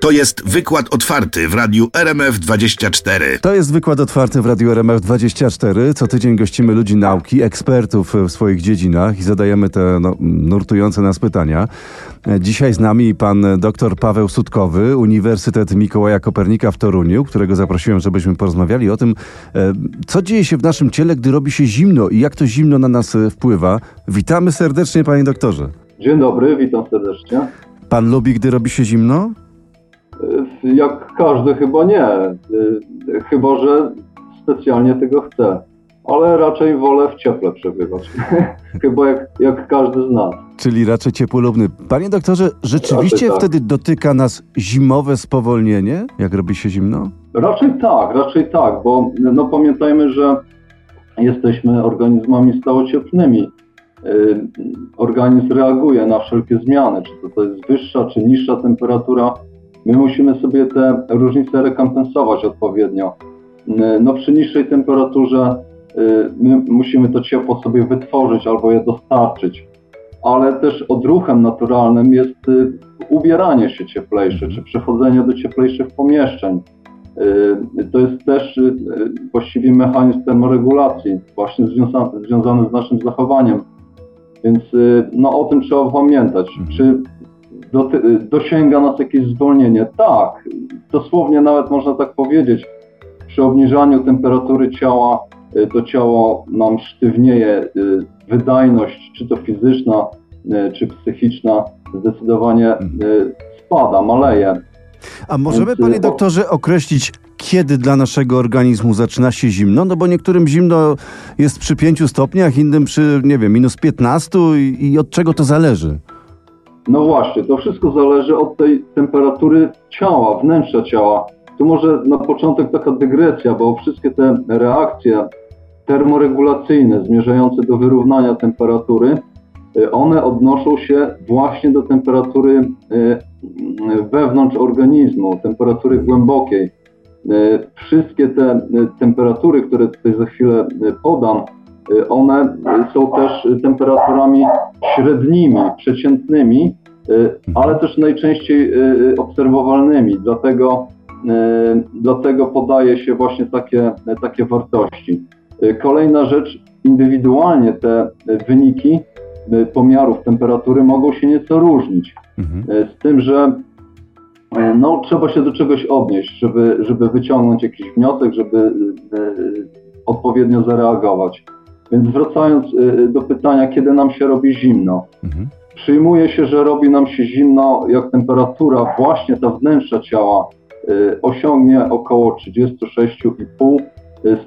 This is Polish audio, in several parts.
To jest wykład otwarty w radiu RMF24. To jest wykład otwarty w Radiu RMF24. Co tydzień gościmy ludzi nauki, ekspertów w swoich dziedzinach i zadajemy te no, nurtujące nas pytania. Dzisiaj z nami pan dr Paweł Sutkowy, Uniwersytet Mikołaja Kopernika w Toruniu, którego zaprosiłem, żebyśmy porozmawiali o tym, e, co dzieje się w naszym ciele, gdy robi się zimno i jak to zimno na nas e, wpływa. Witamy serdecznie, panie doktorze. Dzień dobry, witam serdecznie. Pan lubi, gdy robi się zimno? Jak każdy chyba nie, chyba że specjalnie tego chce, ale raczej wolę w cieple przebywać, chyba jak, jak każdy z nas. Czyli raczej ciepłolubny. Panie doktorze, rzeczywiście Raczej tak. wtedy dotyka nas zimowe spowolnienie, jak robi się zimno? Raczej tak, raczej tak, bo no pamiętajmy, że jesteśmy organizmami stałocieplnymi. Yy, Organizm reaguje na wszelkie zmiany, czy to, to jest wyższa, czy niższa temperatura. My musimy sobie te różnice rekompensować odpowiednio. No przy niższej temperaturze yy, my musimy to ciepło sobie wytworzyć albo je dostarczyć. Ale też odruchem naturalnym jest y, ubieranie się cieplejsze, czy przechodzenie do cieplejszych pomieszczeń. Y, To jest też y, y, właściwie mechanizm termoregulacji, właśnie związany, związany z naszym zachowaniem. Więc y, no, o tym trzeba pamiętać. Mhm. Czy y, dosięga nas jakieś zwolnienie? Tak, dosłownie nawet można tak powiedzieć. Przy obniżaniu temperatury ciała y, to ciało nam sztywnieje, y, wydajność, czy to fizyczna, y, czy psychiczna, zdecydowanie spada, maleje. A możemy, panie doktorze, określić, kiedy dla naszego organizmu zaczyna się zimno? No bo niektórym zimno jest przy 5 stopniach, innym przy, nie wiem, minus 15 i, i od czego to zależy? No właśnie, to wszystko zależy od tej temperatury ciała, wnętrza ciała. Tu może na początek taka dygresja, bo wszystkie te reakcje termoregulacyjne zmierzające do wyrównania temperatury, y, one odnoszą się właśnie do temperatury y, y, wewnątrz organizmu, temperatury głębokiej. Wszystkie te temperatury, które tutaj za chwilę podam, one są też temperaturami średnimi, przeciętnymi, ale też najczęściej y, obserwowalnymi. Dlatego, y, dlatego podaje się właśnie takie, takie wartości. Y, Kolejna rzecz, indywidualnie te y, wyniki y, pomiarów temperatury mogą się nieco różnić. Mhm. Y, Z tym, że y, no, trzeba się do czegoś odnieść, żeby, żeby wyciągnąć jakiś wniosek, żeby y, y, odpowiednio zareagować. Więc wracając y, do pytania, kiedy nam się robi zimno. Mhm. Przyjmuje się, że robi nam się zimno, jak temperatura właśnie ta wnętrza ciała y, osiągnie około 36,5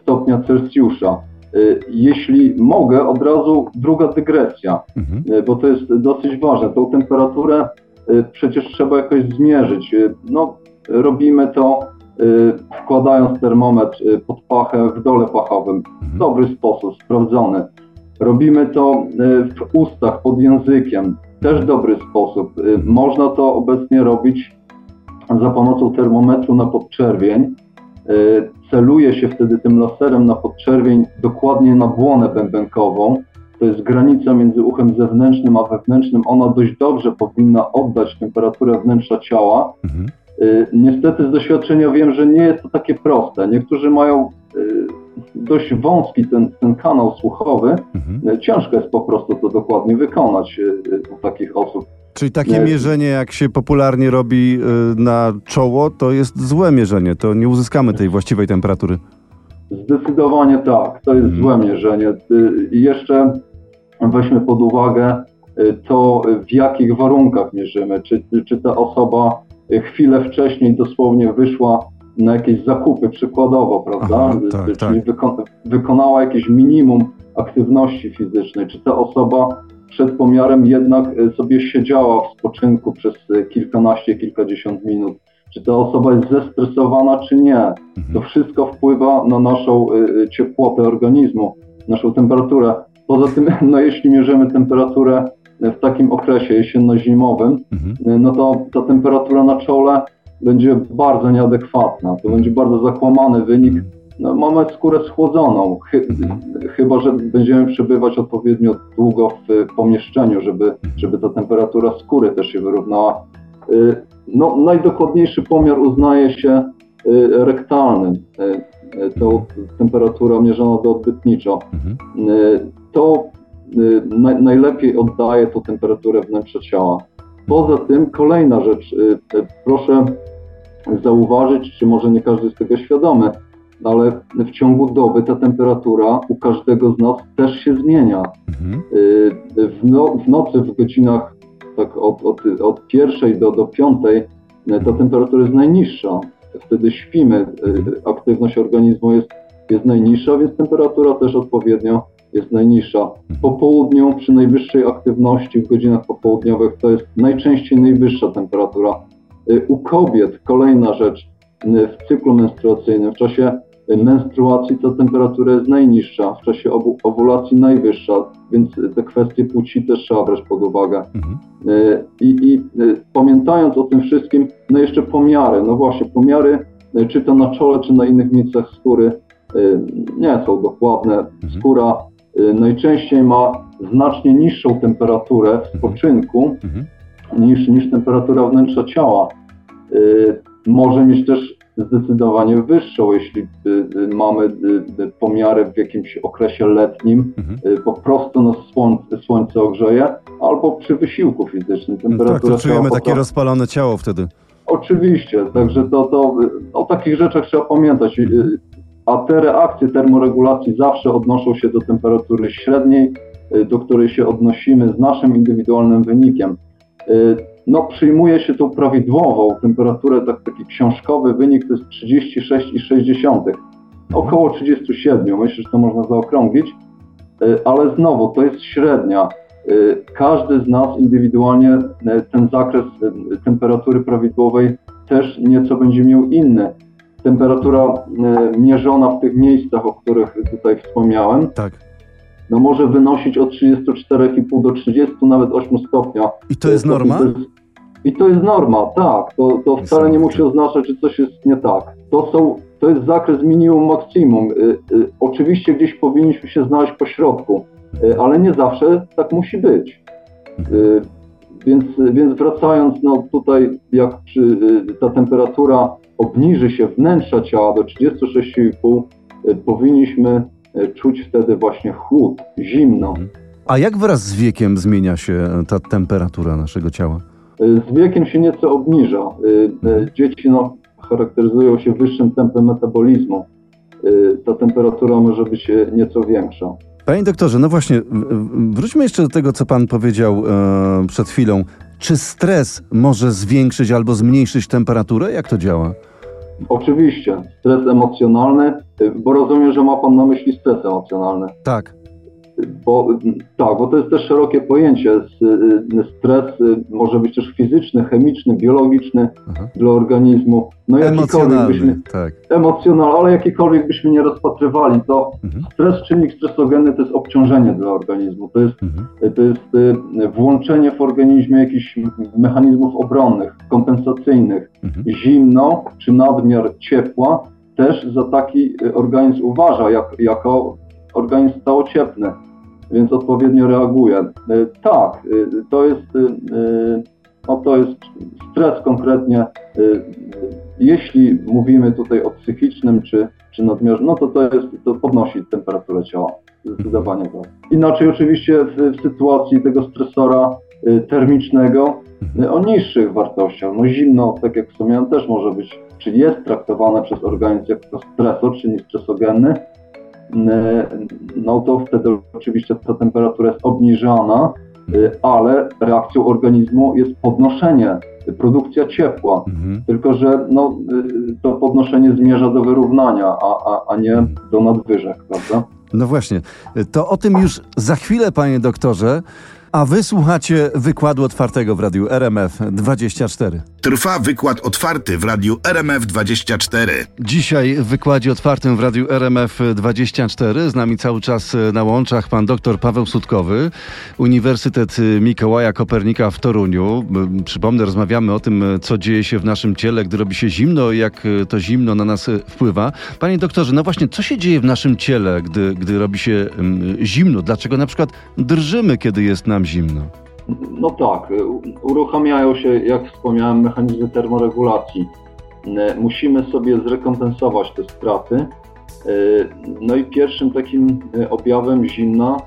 stopnia Celsjusza. Y, Jeśli mogę, od razu druga dygresja, Mhm. y, bo to jest dosyć ważne. Tą temperaturę y, przecież trzeba jakoś zmierzyć. Y, No, robimy to y, wkładając termometr y, pod pachę w dole pachowym. W dobry sposób, sprawdzony. Robimy to y, w ustach, pod językiem. Też dobry sposób. Y, Można to obecnie robić za pomocą termometru na podczerwień. Y, Celuje się wtedy tym laserem na podczerwień dokładnie na błonę bębenkową. To jest granica między uchem zewnętrznym a wewnętrznym. Ona dość dobrze powinna oddać temperaturę wnętrza ciała. Mhm. Niestety z doświadczenia wiem, że nie jest to takie proste. Niektórzy mają dość wąski ten, ten kanał słuchowy. Mhm. Y, Ciężko jest po prostu to dokładnie wykonać y, u takich osób. Czyli takie Nie. mierzenie, jak się popularnie robi na czoło, to jest złe mierzenie. To nie uzyskamy tej właściwej temperatury. Zdecydowanie tak, to jest Mhm. złe mierzenie. I jeszcze weźmy pod uwagę to, w jakich warunkach mierzymy. Czy, czy ta osoba chwilę wcześniej dosłownie wyszła na jakieś zakupy przykładowo, prawda? Aha, tak, tak. Czyli wyko- wykonała jakieś minimum aktywności fizycznej. Czy ta osoba przed pomiarem jednak y, sobie siedziała w spoczynku przez y, kilkanaście, kilkadziesiąt minut. Czy ta osoba jest zestresowana, czy nie. Mhm. To wszystko wpływa na naszą y, ciepłotę organizmu, naszą temperaturę. Poza tym, no jeśli mierzymy temperaturę w takim okresie jesienno-zimowym, Mhm. no to ta temperatura na czole będzie bardzo nieadekwatna. To będzie bardzo zakłamany wynik. No, mamy skórę schłodzoną, chy, chyba że będziemy przebywać odpowiednio długo w pomieszczeniu, żeby, żeby ta temperatura skóry też się wyrównała. Y, no, najdokładniejszy pomiar uznaje się y, rektalny. Y, To temperatura mierzona doodbytniczo. Mhm. To naj- najlepiej oddaje to temperaturę wnętrza ciała. Poza tym kolejna rzecz, y, proszę zauważyć, czy może nie każdy jest tego świadomy, ale w ciągu doby ta temperatura u każdego z nas też się zmienia. Mhm. Y, W, no, w nocy, w godzinach tak od, od, od pierwszej do, do piątej y, ta temperatura jest najniższa. Wtedy śpimy, y, aktywność organizmu jest, jest najniższa, więc temperatura też odpowiednio jest najniższa. Po południu, przy najwyższej aktywności w godzinach popołudniowych, to jest najczęściej najwyższa temperatura. Y, U kobiet kolejna rzecz, y, w cyklu menstruacyjnym, w czasie menstruacji ta temperatura jest najniższa, w czasie owu- owulacji najwyższa, więc te kwestie płci też trzeba brać pod uwagę. Mhm. Y, I, i pamiętając o tym wszystkim, no jeszcze pomiary, no właśnie, pomiary, czy to na czole, czy na innych miejscach skóry, nie są dokładne. Skóra y, najczęściej ma znacznie niższą temperaturę w spoczynku Mhm. niż, niż temperatura wnętrza ciała. Y, Może mieć też zdecydowanie wyższą, jeśli y, y, mamy y, y, pomiary w jakimś okresie letnim, Mhm. y, po prostu nas słońce, słońce ogrzeje, albo przy wysiłku fizycznym. Tak, Temperatura to czujemy takie rozpalone ciało wtedy. Oczywiście, także to, to y, o takich rzeczach trzeba pamiętać. A te reakcje termoregulacji zawsze odnoszą się do temperatury średniej, y, do której się odnosimy z naszym indywidualnym wynikiem. Y, No, przyjmuje się tą prawidłową temperaturę, tak, taki książkowy wynik to jest 36,6. Około 37, myślę, że to można zaokrąglić, Y, ale znowu to jest średnia. Każdy z nas indywidualnie ten zakres temperatury prawidłowej też nieco będzie miał inny. Temperatura y, mierzona w tych miejscach, o których tutaj wspomniałem, Tak. no może wynosić od 34,5 do 30, nawet 8 stopnia. I to jest norma? I to jest norma, tak. To, to wcale nie musi oznaczać, że coś jest nie tak. To, są, to jest zakres minimum, maksimum. Y, y, oczywiście gdzieś powinniśmy się znaleźć po środku, y, ale nie zawsze tak musi być. Y, więc, więc wracając, no tutaj jak przy, ta temperatura obniży się wnętrza ciała do 36,5, y, powinniśmy y, czuć wtedy właśnie chłód, zimno. A jak wraz z wiekiem zmienia się e, ta temperatura naszego ciała? Z wiekiem się nieco obniża. Y, Dzieci no, charakteryzują się wyższym tempem metabolizmu. Ta temperatura może być nieco większa. Panie doktorze, no właśnie, wróćmy jeszcze do tego, co pan powiedział e, przed chwilą. Czy stres może zwiększyć albo zmniejszyć temperaturę? Jak to działa? Oczywiście stres emocjonalny, y, bo rozumiem, że ma Pan na myśli stres emocjonalny. Tak. Y, Bo, y, tak, bo to jest też szerokie pojęcie. S- y, Stres y, może być też fizyczny, chemiczny, biologiczny Aha. dla organizmu. No jakikolwiek byśmy. Tak. emocjonalny, ale jakikolwiek byśmy nie rozpatrywali, to Mhm. Stres, czynnik stresogenny to jest obciążenie dla organizmu. To jest, Mhm. to jest y, włączenie w organizmie jakichś mechanizmów obronnych, kompensacyjnych. Mhm. Zimno czy nadmiar ciepła też za taki y, organizm uważa jak, jako organizm stałociepny, więc odpowiednio reaguje. Y, Tak, y, to jest, y, no to jest stres konkretnie. Jeśli mówimy tutaj o psychicznym czy, czy nadmiarze, no to to, jest, to podnosi temperaturę ciała. Zdecydowanie tak. Inaczej oczywiście w, w sytuacji tego stresora termicznego o niższych wartościach. No zimno, tak jak wspomniałem, też może być, czy jest traktowane przez organizm jako stresor, czynnik stresogenny, no to wtedy oczywiście ta temperatura jest obniżana, y, ale reakcją organizmu jest podnoszenie, produkcja ciepła. Mhm. Tylko, że no, y, to podnoszenie zmierza do wyrównania, a, a, a nie do nadwyżek, prawda? No właśnie, to o tym już za chwilę, panie doktorze. A wy słuchacie wykładu otwartego w radiu RMF 24. Trwa wykład otwarty w radiu RMF24. Dzisiaj w wykładzie otwartym w radiu RMF 24 z nami cały czas e, na łączach pan dr Paweł Sutkowy, Uniwersytet e, Mikołaja Kopernika w Toruniu. Przypomnę, rozmawiamy o tym, e, co dzieje się w naszym ciele, gdy robi się zimno i jak to zimno na nas wpływa. Panie doktorze, no właśnie, co się dzieje w naszym ciele, gdy, gdy robi się zimno? Dlaczego na przykład drżymy, kiedy jest nam zimno? No tak, u- uruchamiają się, jak wspomniałem, mechanizmy termoregulacji. E, Musimy sobie zrekompensować te straty. E, No i pierwszym takim objawem zimna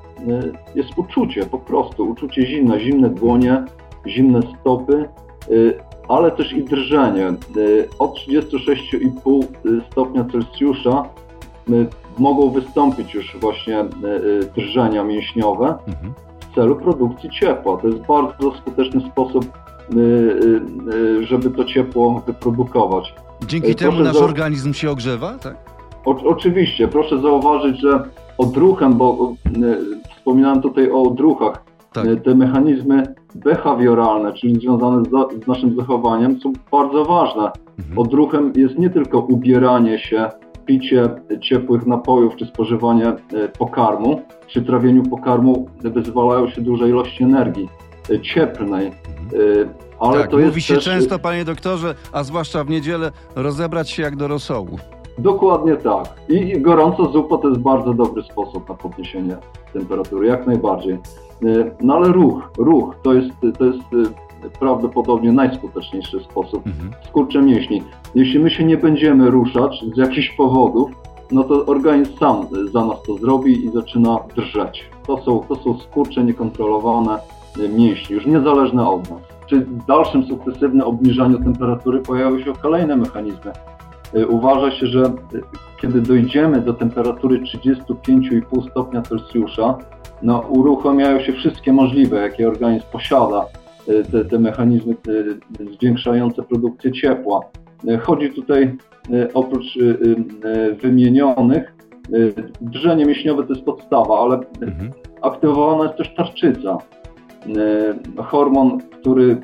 jest uczucie, po prostu uczucie zimna, zimne dłonie, zimne stopy, ale też i drżenie. Od 36,5 stopnia Celsjusza mogą wystąpić już właśnie drżenia mięśniowe Mhm. W celu produkcji ciepła. To jest bardzo skuteczny sposób, y, y, y, żeby to ciepło wyprodukować. Dzięki Ej, temu proszę nasz za- organizm się ogrzewa, tak? O, oczywiście, proszę zauważyć, że odruchem, bo wspominałem tutaj o odruchach, Tak. te mechanizmy behawioralne, czyli związane z, z naszym zachowaniem, są bardzo ważne. Mhm. Odruchem jest nie tylko ubieranie się, picie ciepłych napojów czy spożywanie e, pokarmu. Przy trawieniu pokarmu wyzwalają się duże ilości energii e, cieplnej, e, ale tak, to mówi się też, często, panie doktorze, a zwłaszcza w niedzielę, rozebrać się jak do rosołu. Dokładnie tak. I, gorąca zupa to jest bardzo dobry sposób na podniesienie temperatury, jak najbardziej. No ale ruch, ruch to jest, to jest prawdopodobnie najskuteczniejszy sposób Mhm. skurcze mięśni. Jeśli my się nie będziemy ruszać z jakichś powodów, no to organizm sam y, za nas to zrobi i zaczyna drżeć. To są, to są skurcze niekontrolowane y, mięśni, już niezależne od nas. Przy dalszym sukcesywnym obniżaniu temperatury pojawiają się kolejne mechanizmy. Y, Uważa się, że kiedy dojdziemy do temperatury 35,5 stopnia Celsjusza, no, uruchamiają się wszystkie możliwe, jakie organizm posiada, te, te mechanizmy zwiększające produkcję ciepła. Chodzi tutaj y, oprócz y, y, wymienionych, drżenie mięśniowe to jest podstawa, ale Mhm. aktywowana jest też tarczyca. Hormon, który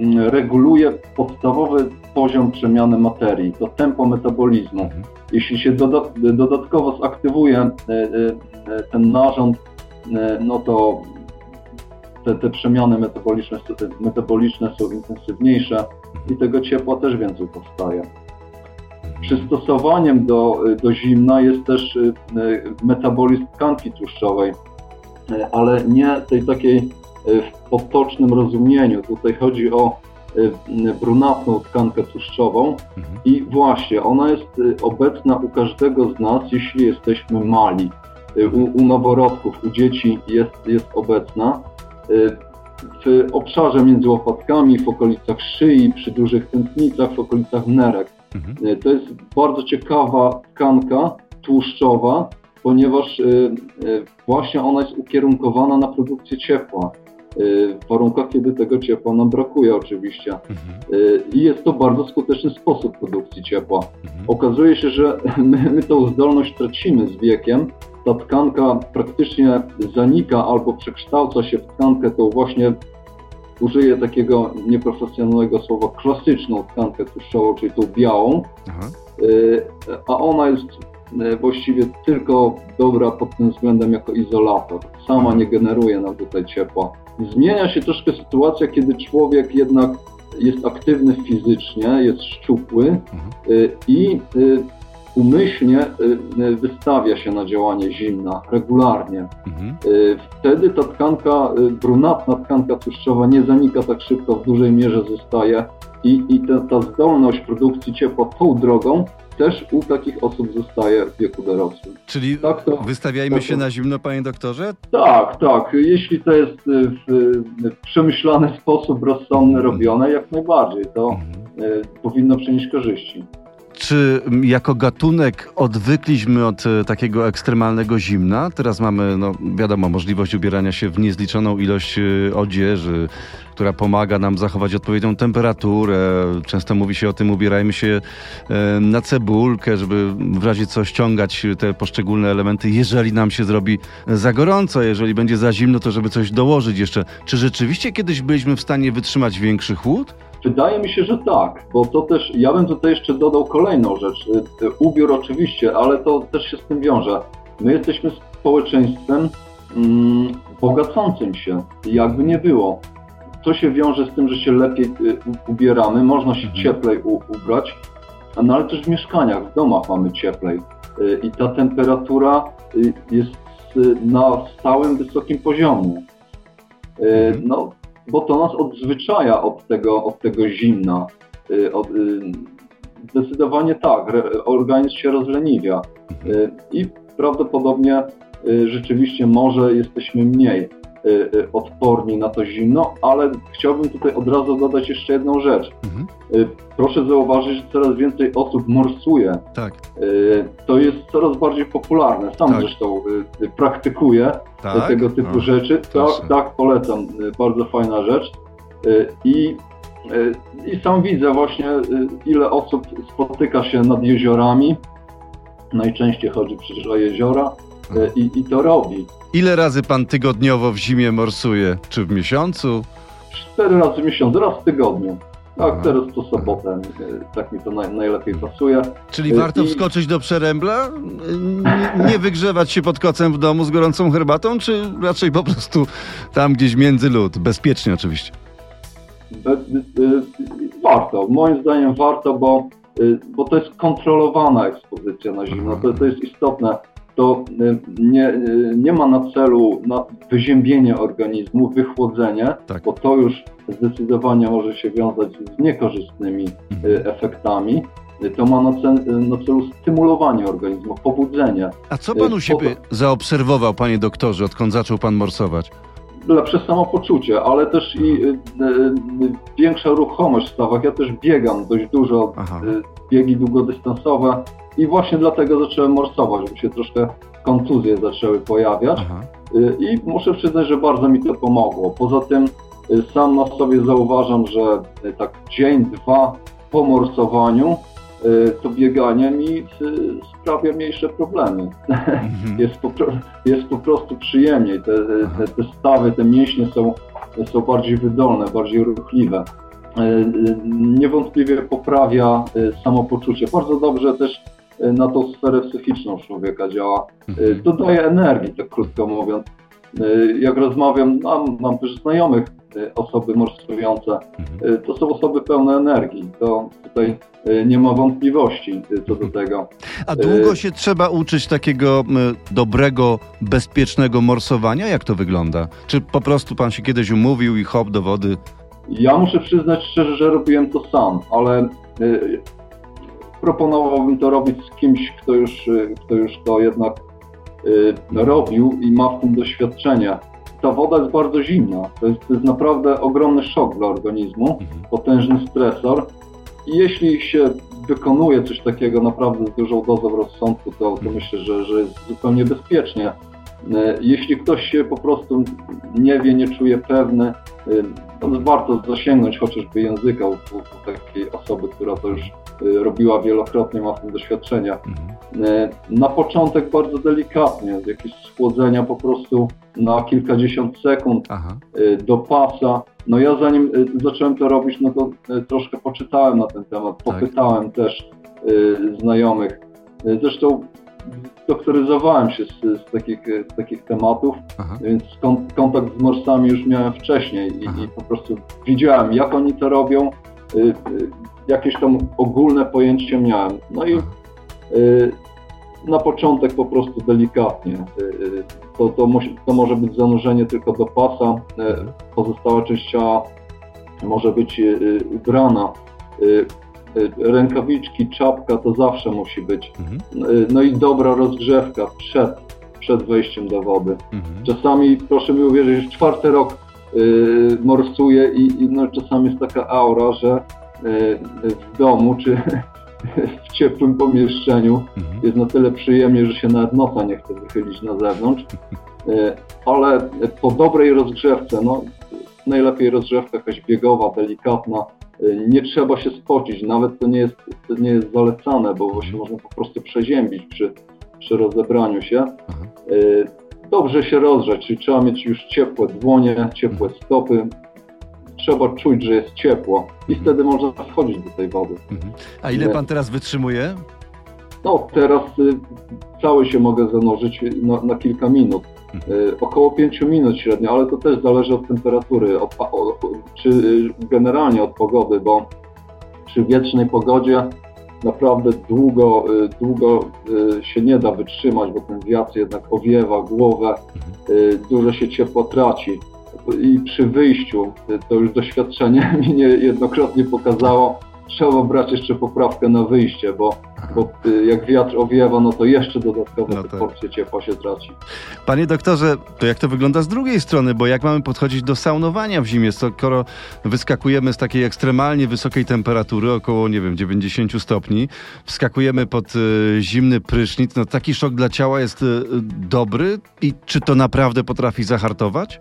mm, reguluje podstawowy poziom przemiany materii, to tempo metabolizmu. Mhm. Jeśli się doda dodatkowo zaktywuje ten narząd, no to te, te przemiany metaboliczne, metaboliczne są intensywniejsze i tego ciepła też więcej powstaje. Przystosowaniem do, do zimna jest też y, y, metabolizm tkanki tłuszczowej, y, ale nie tej takiej w potocznym rozumieniu. Tutaj chodzi o brunatną tkankę tłuszczową Mhm. i właśnie ona jest obecna u każdego z nas, jeśli jesteśmy mali. U, u noworodków, u dzieci jest, jest obecna. W obszarze między łopatkami, w okolicach szyi, przy dużych tętnicach, w okolicach nerek. Mhm. Y, To jest bardzo ciekawa tkanka tłuszczowa, ponieważ y, y, właśnie ona jest ukierunkowana na produkcję ciepła. W warunkach, kiedy tego ciepła nam brakuje oczywiście. Mhm. I jest to bardzo skuteczny sposób produkcji ciepła. Mhm. Okazuje się, że my, my tą zdolność tracimy z wiekiem. Ta tkanka praktycznie zanika albo przekształca się w tkankę tą właśnie, użyję takiego nieprofesjonalnego słowa, klasyczną tkankę tłuszczową, czyli tą białą, Aha. Y, a ona jest y, właściwie tylko dobra pod tym względem jako izolator. Sama nie generuje nam tutaj ciepła. Zmienia się troszkę sytuacja, kiedy człowiek jednak jest aktywny fizycznie, jest szczupły Mhm. y, i umyślnie y, y, wystawia się na działanie zimna regularnie. Mhm. Y, Wtedy ta tkanka, brunatna tkanka tłuszczowa nie zanika tak szybko, w dużej mierze zostaje i, i ta, ta zdolność produkcji ciepła tą drogą też u takich osób zostaje w wieku dorosłym. Czyli Tak to, wystawiajmy tak się to- na zimno, panie doktorze? tak, tak. Jeśli to jest w, w przemyślany sposób, rozsądny, robione, jak najbardziej, to Mhm. powinno przynieść korzyści. Czy jako gatunek odwykliśmy od e, takiego ekstremalnego zimna? Teraz mamy, no wiadomo, możliwość ubierania się w niezliczoną ilość e, odzieży, która pomaga nam zachować odpowiednią temperaturę. Często mówi się o tym, ubierajmy się e, na cebulkę, żeby w razie co ściągać te poszczególne elementy, jeżeli nam się zrobi za gorąco, jeżeli będzie za zimno, to żeby coś dołożyć jeszcze. Czy rzeczywiście kiedyś byliśmy w stanie wytrzymać większy chłód? Wydaje mi się, że tak, bo to też, ja bym tutaj jeszcze dodał kolejną rzecz. Y, y, Ubiór oczywiście, ale to też się z tym wiąże. My jesteśmy społeczeństwem mm, bogacącym się, jakby nie było. To się wiąże z tym, że się lepiej y, ubieramy, można się Mhm. cieplej ubrać, no ale też w mieszkaniach, w domach mamy cieplej. I ta temperatura jest na stałym, wysokim poziomie. Y, No, bo to nas odzwyczaja od tego, od tego zimna. Y, y, zdecydowanie tak, organizm się rozleniwia y, i prawdopodobnie rzeczywiście może jesteśmy mniej odporni na to zimno, ale chciałbym tutaj od razu dodać jeszcze jedną rzecz. Mhm. Y, Proszę zauważyć, że coraz więcej osób morsuje. Tak, Y, To jest coraz bardziej popularne. Sam Tak. zresztą y, y, praktykuję tak. tego typu O, rzeczy. Tak, tak, polecam. Y, Bardzo fajna rzecz. Y, I, y, I sam widzę właśnie, y, ile osób spotyka się nad jeziorami. Najczęściej chodzi przecież o jeziora y, i, i to robi. Ile razy pan tygodniowo w zimie morsuje? Czy w miesiącu? Cztery razy w miesiącu, raz w tygodniu. Tak, teraz to sobotę. y, Tak mi to naj, najlepiej pasuje. Czyli Y, warto i- wskoczyć do przerębla? Nie, nie wygrzewać się pod kocem w domu z gorącą herbatą, czy raczej po prostu tam gdzieś między lód? Bezpiecznie oczywiście. Be, warto, moim zdaniem warto, bo, bo to jest kontrolowana ekspozycja na zimno, to, to jest istotne. To y, nie, y, nie ma na celu na wyziębienie organizmu, wychłodzenie, Tak. bo to już zdecydowanie może się wiązać z niekorzystnymi y, efektami. Y, To ma na, cel, na celu stymulowanie organizmu, pobudzenie. A co pan u siebie zaobserwował, panie doktorze, odkąd zaczął pan morsować? lepsze samopoczucie, ale też i y, y, y, większa ruchomość w stawach. Ja też biegam dość dużo, biegi długodystansowe i właśnie dlatego zacząłem morsować, bo się troszkę kontuzje zaczęły pojawiać Aha. y, i muszę przyznać, że bardzo mi to pomogło. Poza tym y, sam na sobie zauważam, że y, tak dzień, dwa po morsowaniu to bieganie mi sprawia mniejsze problemy Mhm. jest po, jest po prostu przyjemniej. Te, te, te stawy, te mięśnie są, są bardziej wydolne, bardziej ruchliwe. E, e, Niewątpliwie poprawia e, samopoczucie. Bardzo dobrze też na tą sferę psychiczną człowieka działa. Mhm. Dodaje energii, tak krótko mówiąc. Jak rozmawiam, mam, mam też znajomych, osoby morsujące, Mhm. to są osoby pełne energii. To tutaj nie ma wątpliwości co do tego. A długo się trzeba uczyć takiego dobrego, bezpiecznego morsowania? Jak to wygląda? Czy po prostu pan się kiedyś umówił i hop do wody? Ja muszę przyznać szczerze, że robiłem to sam, ale y, proponowałbym to robić z kimś, kto już, y, kto już to jednak y, robił i ma w tym doświadczenie. Ta woda jest bardzo zimna. To jest, to jest naprawdę ogromny szok dla organizmu, Mhm. potężny stresor. I jeśli się wykonuje coś takiego naprawdę z dużą dozą rozsądku, to, to myślę, że, że jest zupełnie bezpiecznie. Y, Jeśli ktoś się po prostu nie wie, nie czuje pewny, y, to warto zasięgnąć chociażby języka u, u takiej osoby, która to już y, robiła wielokrotnie, ma w tym doświadczenie. Mhm. Na początek bardzo delikatnie, jakieś schłodzenia po prostu na kilkadziesiąt sekund Aha. do pasa. No ja zanim zacząłem to robić, no to troszkę poczytałem na ten temat, popytałem też y, znajomych. Zresztą doktoryzowałem się z, z, takich, y, z takich tematów, Aha. więc kon, kontakt z morsami już miałem wcześniej i, i po prostu widziałem, jak oni to robią, y, jakieś tam ogólne pojęcie miałem. No i y, na początek po prostu delikatnie. Y, to, to, musi, to może być zanurzenie tylko do pasa, Mhm. pozostała część ciała może być ubrana. Y, Rękawiczki, czapka to zawsze musi być. Mhm. Y, No i dobra rozgrzewka przed, przed wejściem do wody. Mhm. Czasami, proszę mi uwierzyć, już czwarty rok y, morsuję i, i no, czasami jest taka aura, że y, w domu czy w ciepłym pomieszczeniu Mhm. jest na tyle przyjemnie, że się nawet nosa nie chce wychylić na zewnątrz. Y, Ale po dobrej rozgrzewce, no najlepiej rozgrzewka jakaś biegowa, delikatna, nie trzeba się spocić, nawet to nie jest, to nie jest zalecane, bo się można po prostu przeziębić przy, przy rozebraniu się. Aha. Y, Dobrze się rozgrzać, czyli trzeba mieć już ciepłe dłonie, ciepłe stopy. Trzeba czuć, że jest ciepło i Mhm. wtedy można wchodzić do tej wody. Mhm. A ile pan teraz wytrzymuje? No teraz y, cały się mogę zanurzyć na, na kilka minut. Y, około 5 minut średnio, ale to też zależy od temperatury, od, pa- o, czy y, generalnie od pogody, bo przy wietrznej pogodzie naprawdę długo, y, długo się nie da wytrzymać, bo ten wiatr jednak owiewa głowę, dużo się ciepło traci. i przy wyjściu, to już doświadczenie mi niejednokrotnie pokazało, trzeba brać jeszcze poprawkę na wyjście, bo, bo y, jak wiatr owiewa, no to jeszcze dodatkowo No tak. porcje ciepła się traci. Panie doktorze, to jak to wygląda z drugiej strony? Bo jak mamy podchodzić do saunowania w zimie, skoro wyskakujemy z takiej ekstremalnie wysokiej temperatury, około, nie wiem, 90 stopni, wskakujemy pod y, zimny prysznic, no taki szok dla ciała jest y, dobry i czy to naprawdę potrafi zahartować?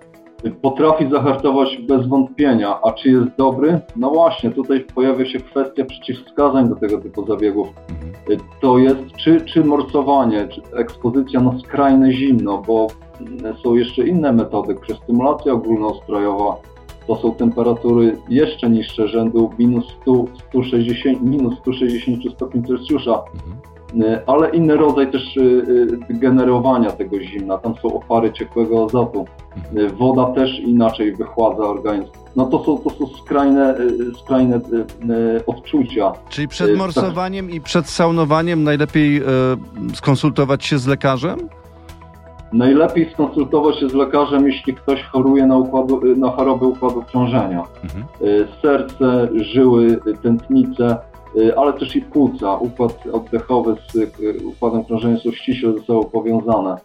Potrafi zahartować bez wątpienia, a czy jest dobry? No właśnie, tutaj pojawia się kwestia przeciwwskazań do tego typu zabiegów. Y, To jest czy, czy morsowanie, czy ekspozycja na skrajne zimno, bo są jeszcze inne metody, przestymulacja ogólnoustrojowa. To są temperatury jeszcze niższe, rzędu minus 100, 160, minus 160 stopni Celsjusza, Y, ale inny rodzaj też y, y, generowania tego zimna. Tam są opary ciekłego azotu. Woda też inaczej wychładza organizm. No to są, to są skrajne, skrajne odczucia. Czyli przed tak. morsowaniem i przed saunowaniem najlepiej skonsultować się z lekarzem? Najlepiej skonsultować się z lekarzem, jeśli ktoś choruje na, układu, na choroby układu krążenia. Mhm. Serce, żyły, tętnice, ale też i płuca. Układ oddechowy z y, układem krążenia są ściśle ze sobą powiązane.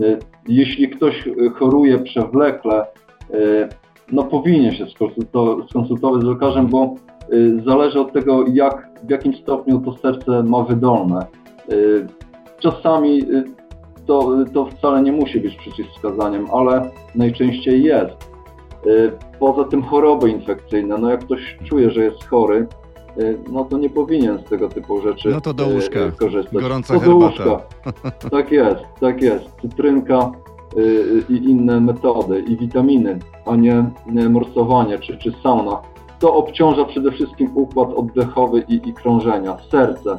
Y, Jeśli ktoś y, choruje przewlekle, y, no powinien się skonsulto- skonsultować z lekarzem, bo y, zależy od tego, jak, w jakim stopniu to serce ma wydolne. Y, Czasami y, to, to wcale nie musi być przeciwwskazaniem, ale najczęściej jest. Y, Poza tym choroby infekcyjne, no jak ktoś czuje, że jest chory, y, no to nie powinien z tego typu rzeczy No to do y, łóżka. y, korzystać. Gorąca to do herbata. łóżka. Tak jest, tak jest. Cytrynka y, y, i inne metody, i witaminy, a nie nie morsowanie czy, czy sauna. To obciąża przede wszystkim układ oddechowy i, i krążenia, serce.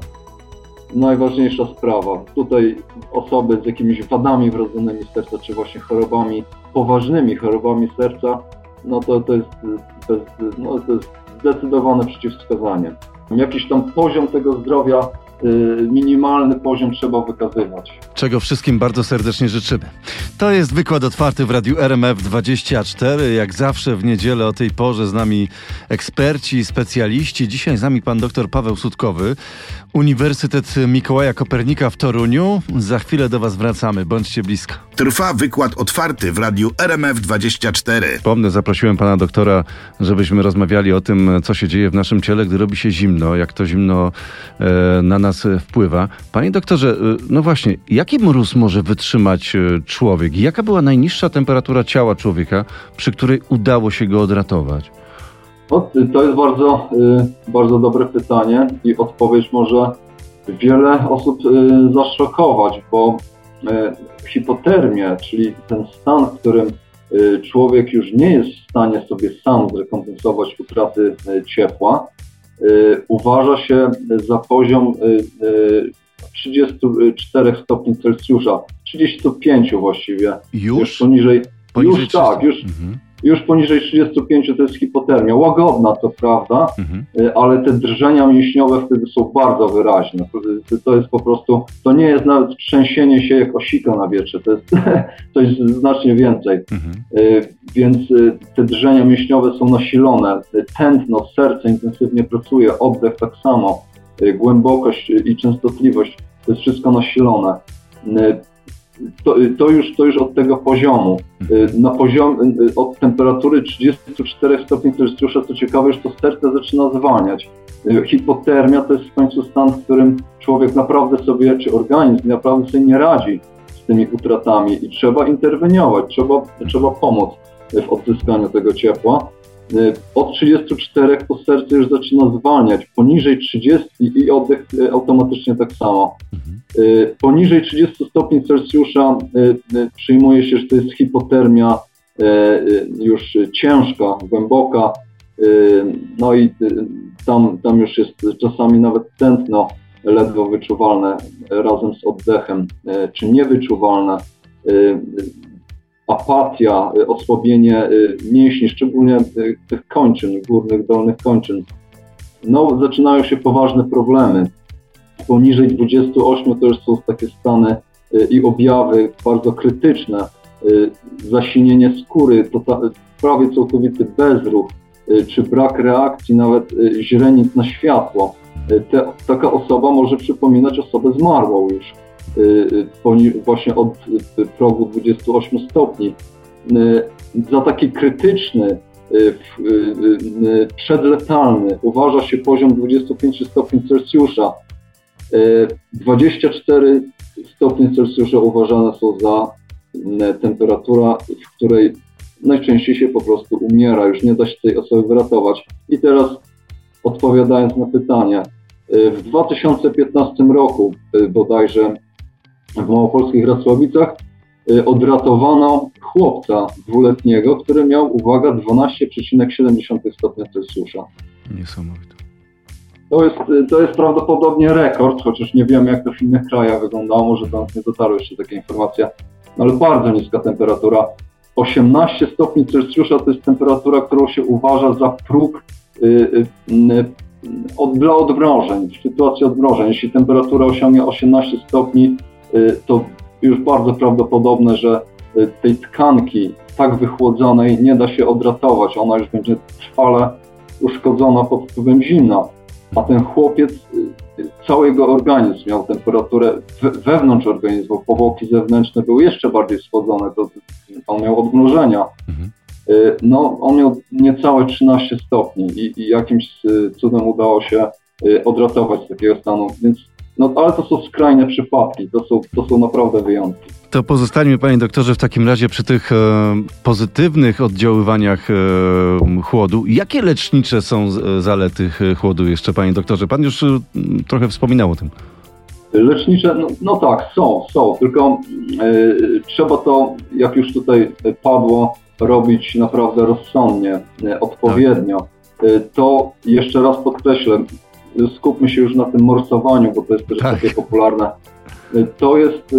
Najważniejsza sprawa. Tutaj osoby z jakimiś wadami wrodzonymi serca, czy właśnie chorobami, poważnymi chorobami serca, no to, to, jest, y, bez, no to jest zdecydowane przeciwwskazanie. Jakiś tam poziom tego zdrowia, minimalny poziom trzeba wykazywać. czego wszystkim bardzo serdecznie życzymy. To jest wykład otwarty w Radiu RMF24. Jak zawsze w niedzielę o tej porze z nami eksperci, specjaliści. Dzisiaj z nami pan dr Paweł Sutkowy, Uniwersytet Mikołaja Kopernika w Toruniu. Za chwilę do was wracamy. Bądźcie blisko. Trwa wykład otwarty w radiu RMF24. Pomnę, zaprosiłem pana doktora, żebyśmy rozmawiali o tym, co się dzieje w naszym ciele, gdy robi się zimno, jak to zimno e, na nas e, wpływa. Panie doktorze, e, no właśnie, jaki mróz może wytrzymać e, człowiek? Jaka była najniższa temperatura ciała człowieka, przy której udało się go odratować? To jest bardzo, bardzo dobre pytanie i odpowiedź może wiele osób zaszokować, bo hipotermia, czyli ten stan, w którym człowiek już nie jest w stanie sobie sam zrekompensować utraty ciepła, uważa się za poziom y, y, 34 stopni Celsjusza, 35 właściwie, już Już? poniżej, Poniżej już tak, 300. już Mhm, już poniżej 35 to jest hipotermia. Łagodna, to prawda, mhm. y, ale te drżenia mięśniowe wtedy są bardzo wyraźne. To- jest po prostu, to nie jest nawet trzęsienie się jak osika na wietrze, to jest coś znacznie więcej. Mhm. Y, Więc y, te drżenia mięśniowe są nasilone, tętno, serce intensywnie pracuje, oddech tak samo, głębokość i częstotliwość, to jest wszystko nasilone. Y, To, to, już, to już od tego poziomu. Y, Na poziom, y, od temperatury 34 stopni Celsjusza, co ciekawe, już to serce zaczyna zwalniać. Y, Hipotermia to jest w końcu stan, w którym człowiek naprawdę sobie, czy organizm naprawdę sobie nie radzi z tymi utratami i trzeba interweniować, trzeba, trzeba pomóc w odzyskaniu tego ciepła. Y, Od 34 to serce już zaczyna zwalniać, poniżej 30 i oddech y, automatycznie tak samo. Y, Poniżej 30 stopni Celsjusza przyjmuje się, że to jest hipotermia już ciężka, głęboka. No i tam, tam już jest czasami nawet tętno ledwo wyczuwalne razem z oddechem, czy niewyczuwalne. Apatia, y, osłabienie y, mięśni, szczególnie y, tych kończyn, górnych, dolnych kończyn. No, zaczynają się poważne problemy poniżej 28 to już są takie stany i objawy bardzo krytyczne, zasinienie skóry, to ta, prawie całkowity bezruch, czy brak reakcji, nawet źrenic na światło. Te, taka osoba może przypominać osobę zmarłą już właśnie od progu 28 stopni. Za taki krytyczny Y, y, y, przedletalny uważa się poziom 25 stopni Celsjusza. 24 stopnie Celsjusza uważane są za temperatura, w której najczęściej się po prostu umiera, już nie da się tej osoby wyratować. I teraz odpowiadając na pytanie, w 2015 roku bodajże w Małopolskich Racławicach odratowano chłopca dwuletniego, który miał, uwaga, 12,7 stopnia Celsjusza. Niesamowite. To jest, to jest prawdopodobnie rekord, chociaż nie wiemy, jak to w innych krajach wyglądało, może nas nie dotarły jeszcze takie informacje, no ale bardzo niska temperatura. 18 stopni Celsjusza to jest temperatura, którą się uważa za próg y, y, od, dla odmrożeń, w sytuacji odmrożeń. Jeśli temperatura osiągnie 18 stopni, y, to już bardzo prawdopodobne, że Y, tej tkanki tak wychłodzonej nie da się odratować. Ona już będzie trwale uszkodzona pod wpływem zimna. A ten chłopiec, y, cały jego organizm miał temperaturę wewnątrz organizmu, powłoki zewnętrzne były jeszcze bardziej schłodzone, to on miał odmrożenia. Mhm. Y, no, on miał niecałe 13 stopni i, i jakimś cudem udało się odratować z takiego stanu, więc no, ale to są skrajne przypadki, to są, to są naprawdę wyjątki. To pozostańmy, panie doktorze, w takim razie przy tych e, pozytywnych oddziaływaniach e, chłodu. Jakie lecznicze są e, zalety chłodu jeszcze, panie doktorze? Pan już e, trochę wspominał o tym. Lecznicze, no, no tak, są, są, tylko e, trzeba to, jak już tutaj padło, robić naprawdę rozsądnie, e, odpowiednio. Tak. to jeszcze raz podkreślę, skupmy się już na tym morsowaniu, bo to jest też tak. takie popularne. To jest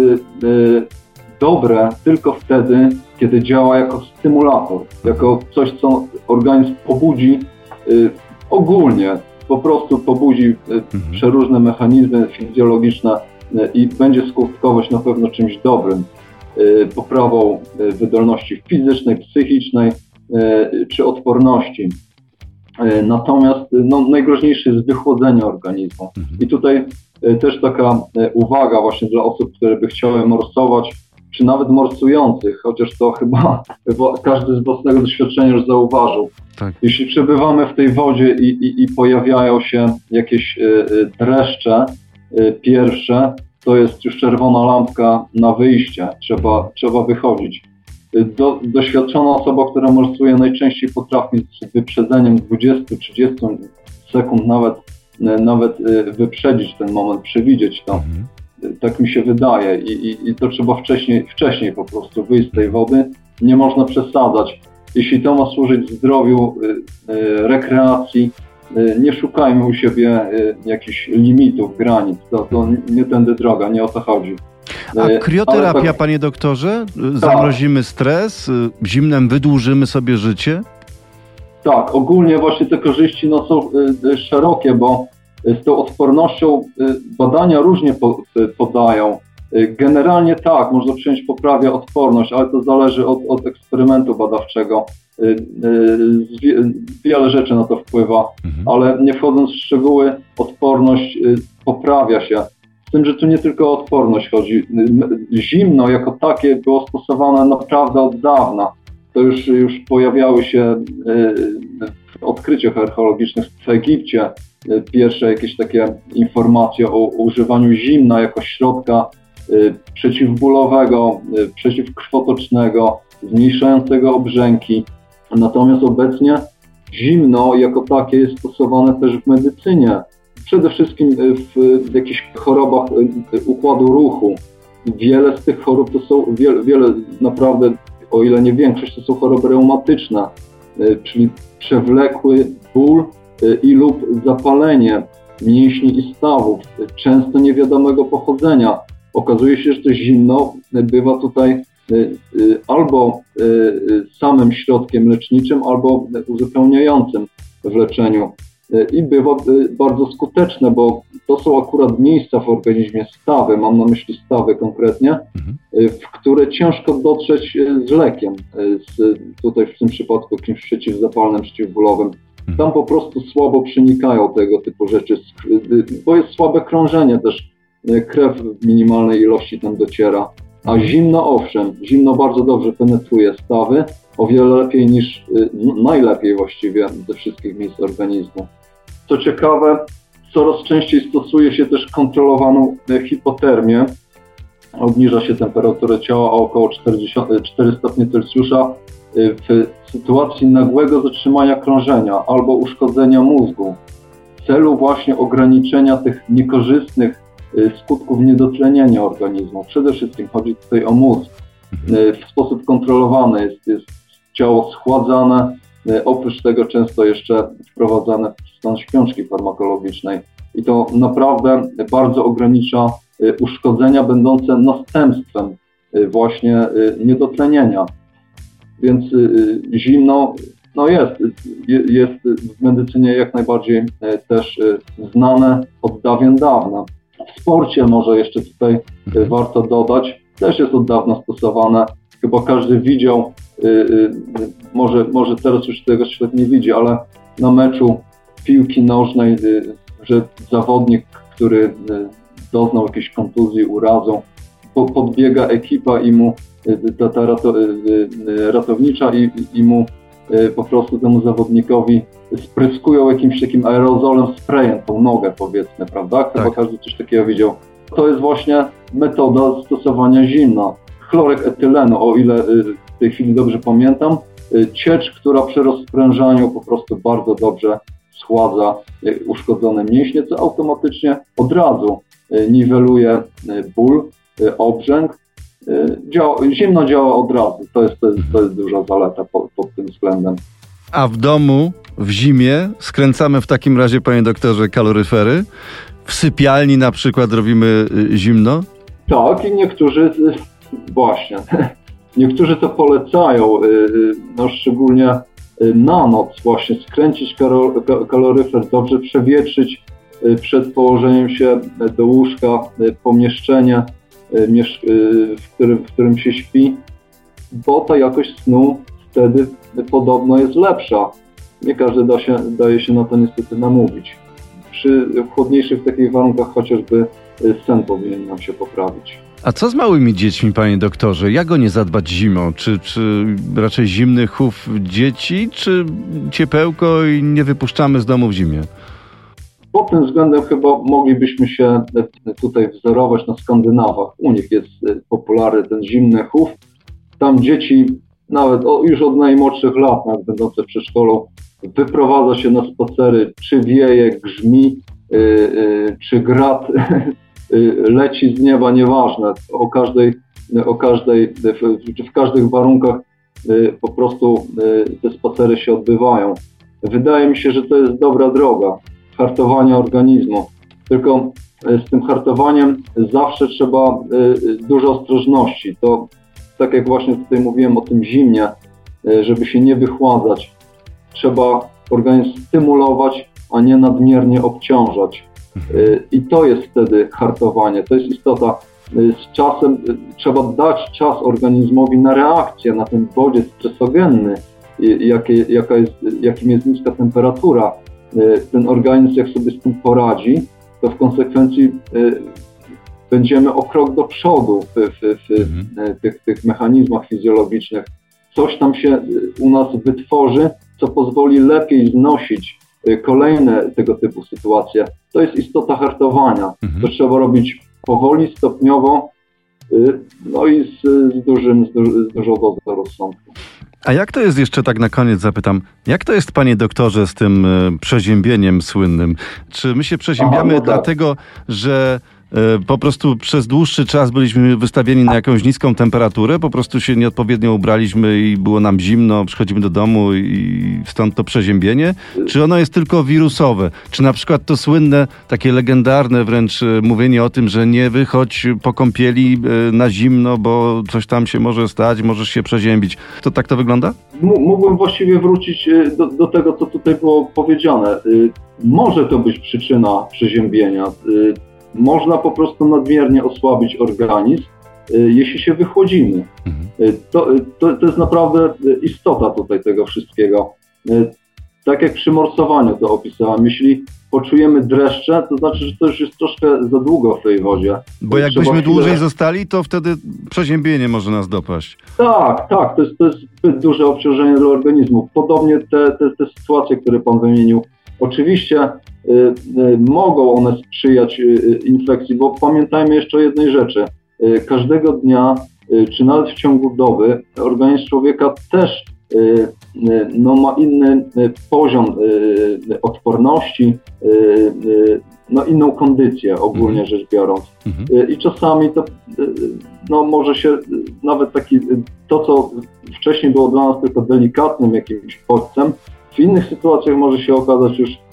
dobre tylko wtedy, kiedy działa jako stymulator, jako coś, co organizm pobudzi y, ogólnie, po prostu pobudzi y, mhm. przeróżne mechanizmy fizjologiczne y, i będzie skutkować na pewno czymś dobrym, y, poprawą y, wydolności fizycznej, psychicznej y, czy odporności. Natomiast no, najgroźniejsze jest wychłodzenie organizmu. Mhm. I tutaj też taka uwaga właśnie dla osób, które by chciały morsować, czy nawet morsujących, chociaż to chyba każdy z własnego doświadczenia już zauważył. Tak. Jeśli przebywamy w tej wodzie i, i, i pojawiają się jakieś dreszcze pierwsze, to jest już czerwona lampka na wyjście, trzeba, trzeba wychodzić. Do, doświadczona osoba, która morsuje, najczęściej potrafi z wyprzedzeniem 20-30 sekund nawet, nawet wyprzedzić ten moment, przewidzieć to. Mhm tak mi się wydaje I, i, i to trzeba wcześniej, wcześniej po prostu wyjść z tej wody. Nie można przesadzać. Jeśli to ma służyć zdrowiu, y, rekreacji, nie szukajmy u siebie jakichś limitów, granic. To, to nie tędy droga, nie o to chodzi. A krioterapia, tak, panie doktorze? Zamrozimy stres, zimnem wydłużymy sobie życie? Tak, ogólnie właśnie te korzyści no, są szerokie, bo z tą odpornością y, badania różnie y, podają. Y, generalnie tak, można przyjąć poprawia odporność, ale to zależy od, od eksperymentu badawczego. Wiele rzeczy na to wpływa, mhm. ale nie wchodząc w szczegóły, odporność poprawia się. Z tym, że tu nie tylko o odporność chodzi. Zimno jako takie było stosowane naprawdę od dawna. To już, już pojawiały się w odkryciach archeologicznych w Egipcie, pierwsze jakieś takie informacje o, używaniu zimna jako środka y, przeciwbólowego, przeciwkrwotocznego, zmniejszającego obrzęki. Natomiast obecnie zimno jako takie jest stosowane też w medycynie. Przede wszystkim w jakichś chorobach y, układu ruchu. Wiele z tych chorób to są, wiele, wiele naprawdę, o ile nie większość, to są choroby reumatyczne, czyli przewlekły ból i lub zapalenie mięśni i stawów, często niewiadomego pochodzenia. Okazuje się, że to zimno bywa tutaj albo samym środkiem leczniczym, albo uzupełniającym w leczeniu. I bywa bardzo skuteczne, bo to są akurat miejsca w organizmie stawy, mam na myśli stawy konkretnie, mhm. w które ciężko dotrzeć z lekiem, z, tutaj w tym przypadku jakimś przeciwzapalnym, przeciwbólowym. Tam po prostu słabo przenikają tego typu rzeczy, bo jest słabe krążenie też, krew w minimalnej ilości tam dociera. A zimno owszem, zimno bardzo dobrze penetruje stawy, o wiele lepiej niż, najlepiej właściwie ze wszystkich miejsc organizmu. Co ciekawe, coraz częściej stosuje się też kontrolowaną hipotermię. Obniża się temperaturę ciała o około 40, 4 stopnie Celsjusza w sytuacji nagłego zatrzymania krążenia albo uszkodzenia mózgu w celu właśnie ograniczenia tych niekorzystnych skutków niedotlenienia organizmu. Przede wszystkim chodzi tutaj o mózg. W sposób kontrolowany jest, jest ciało schładzane, oprócz tego często jeszcze wprowadzane w stan śpiączki farmakologicznej. I to naprawdę bardzo ogranicza uszkodzenia będące następstwem właśnie niedotlenienia. Więc zimno no jest, jest w medycynie jak najbardziej też znane od dawien dawna. W sporcie może jeszcze tutaj warto dodać, też jest od dawna stosowane. Chyba każdy widział, może, może teraz już tego świat nie widzi, ale na meczu piłki nożnej, że zawodnik, który doznał jakiejś kontuzji, urazu, podbiega ekipa i mu ta, ta rato, ratownicza i, i mu po prostu temu zawodnikowi spryskują jakimś takim aerozolem, sprayem tą nogę powiedzmy, prawda? Chyba tak. każdy coś takiego widział. To jest właśnie metoda stosowania zimna. Chlorek etylenu, o ile w tej chwili dobrze pamiętam, ciecz, która przy rozprężaniu po prostu bardzo dobrze schładza uszkodzone mięśnie, co automatycznie od razu niweluje ból, obrzęk. Zimno działa od razu. To jest, to jest, to jest duża zaleta pod, pod tym względem. A w domu w zimie skręcamy w takim razie, panie doktorze, kaloryfery. W sypialni na przykład robimy zimno? Tak, i niektórzy właśnie. Niektórzy to polecają, no szczególnie na noc właśnie skręcić kaloryfer, dobrze przewietrzyć przed położeniem się do łóżka pomieszczenie, w którym, w którym się śpi, bo ta jakość snu wtedy podobno jest lepsza. Nie każdy da się, daje się na to niestety namówić. Przy chłodniejszych takich warunkach chociażby sen powinien nam się poprawić. A co z małymi dziećmi, panie doktorze? Jak go nie zadbać zimą? Czy, czy raczej zimny chów dzieci, czy ciepełko i nie wypuszczamy z domu w zimie? Pod tym względem chyba moglibyśmy się tutaj wzorować na Skandynawach. U nich jest popularny ten zimny chów. Tam dzieci nawet już od najmłodszych lat, nawet będące w przedszkolu, wyprowadza się na spacery, czy wieje, grzmi, yy, yy, czy grat leci z nieba, nieważne, o każdej, o każdej, w każdych warunkach po prostu te spacery się odbywają. Wydaje mi się, że to jest dobra droga hartowania organizmu. Tylko z tym hartowaniem zawsze trzeba dużo ostrożności. To tak jak właśnie tutaj mówiłem o tym zimnie, żeby się nie wychładzać, trzeba organizm stymulować, a nie nadmiernie obciążać. Y, I to jest wtedy hartowanie, to jest istota. Y, z czasem y, trzeba dać czas organizmowi na reakcję na ten bodziec stresogenny, jakie, jaka jest, jakim jest niska temperatura. Ten organizm, jak sobie z tym poradzi, to w konsekwencji będziemy o krok do przodu w, w, w mhm. tych, tych mechanizmach fizjologicznych. Coś tam się u nas wytworzy, co pozwoli lepiej znosić kolejne tego typu sytuacje. To jest istota hartowania. Mhm. To trzeba robić powoli, stopniowo, y, no i z, z, dużym, z, duży, z dużą dozą rozsądku. A jak to jest jeszcze tak na koniec zapytam, jak to jest panie doktorze z tym y, przeziębieniem słynnym? Czy my się przeziębiamy Aha, no tak. dlatego, że po prostu przez dłuższy czas byliśmy wystawieni na jakąś niską temperaturę, po prostu się nieodpowiednio ubraliśmy i było nam zimno, przychodzimy do domu i stąd to przeziębienie? Czy ono jest tylko wirusowe? Czy na przykład to słynne, takie legendarne wręcz e, mówienie o tym, że nie wychodź po kąpieli e, na zimno, bo coś tam się może stać, możesz się przeziębić. To tak to wygląda? Mógłbym właściwie wrócić do, do tego, co tutaj było powiedziane. Może to być przyczyna przeziębienia można po prostu nadmiernie osłabić organizm y, jeśli się wychłodzimy. Mhm. Y, To, y, to, to jest naprawdę istota tutaj tego wszystkiego. Tak jak przy morsowaniu to opisałem, jeśli poczujemy dreszcze, to znaczy, że to już jest troszkę za długo w tej wodzie. Bo jakbyśmy chwilę- dłużej zostali, to wtedy przeziębienie może nas dopaść. Tak, tak, to jest, to jest zbyt duże obciążenie dla organizmu. Podobnie te, te, te sytuacje, które Pan wymienił, oczywiście mogą one sprzyjać y, y, infekcji, bo pamiętajmy jeszcze o jednej rzeczy. Y, każdego dnia, y, czy nawet w ciągu doby, organizm człowieka też y, y, no, ma inny y, poziom y, odporności, y, y, no, inną kondycję ogólnie rzecz biorąc. Mhm. Y, I czasami to y, no, może się y, nawet taki, y, to co wcześniej było dla nas tylko delikatnym jakimś bodźcem, w innych sytuacjach może się okazać już y, y,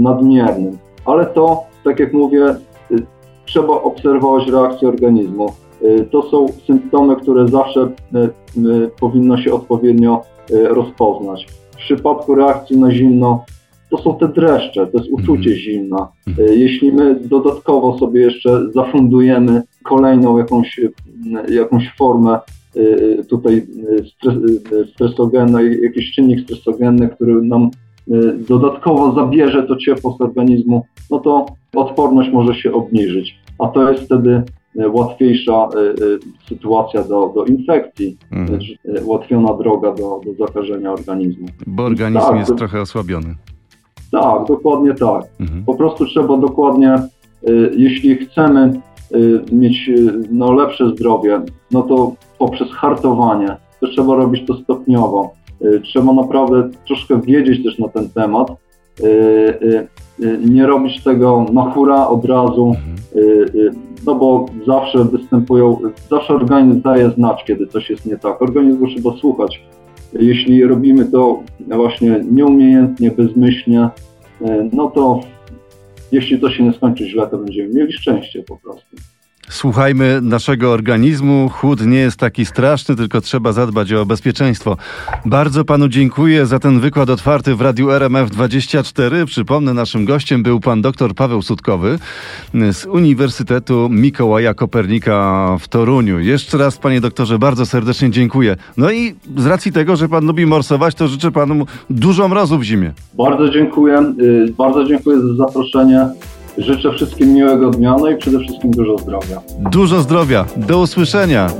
nadmiernym. Ale to, tak jak mówię, y, trzeba obserwować reakcję organizmu. Y, To są symptomy, które zawsze y, y, powinno się odpowiednio y, rozpoznać. W przypadku reakcji na zimno to są te dreszcze, to jest uczucie Mhm. zimna. Y, Jeśli my dodatkowo sobie jeszcze zafundujemy kolejną jakąś, y, jakąś formę y, tutaj y, stres, y, jakiś czynnik stresogenny, który nam y, dodatkowo zabierze to ciepło z organizmu, no to odporność może się obniżyć, a to jest wtedy y, łatwiejsza y, y, sytuacja do, do infekcji, Mhm. y, ułatwiona droga do, do zakażenia organizmu. Bo organizm Tak, jest to- trochę osłabiony. Tak, dokładnie tak. Mhm. Po prostu trzeba dokładnie, y, jeśli chcemy y, mieć y, no, lepsze zdrowie, no to poprzez hartowanie, to trzeba robić to stopniowo. Y, Trzeba naprawdę troszkę wiedzieć też na ten temat. y, y, Nie robić tego na hura od razu, no bo zawsze występują, zawsze organizm daje znać, kiedy coś jest nie tak. Organizmu trzeba słuchać. Jeśli robimy to właśnie nieumiejętnie, bezmyślnie, no to jeśli to się nie skończy źle, to będziemy mieli szczęście po prostu. Słuchajmy naszego organizmu. Chłód nie jest taki straszny, tylko trzeba zadbać o bezpieczeństwo. Bardzo panu dziękuję za ten wykład otwarty w Radiu RMF24. Przypomnę, naszym gościem był pan dr Paweł Sutkowy z Uniwersytetu Mikołaja Kopernika w Toruniu. Jeszcze raz, panie doktorze, bardzo serdecznie dziękuję. No i z racji tego, że pan lubi morsować, to życzę panu dużo mrozu w zimie. Bardzo dziękuję, y, bardzo dziękuję za zaproszenie. Życzę wszystkim miłego dnia, no i przede wszystkim dużo zdrowia. Dużo zdrowia. Do usłyszenia.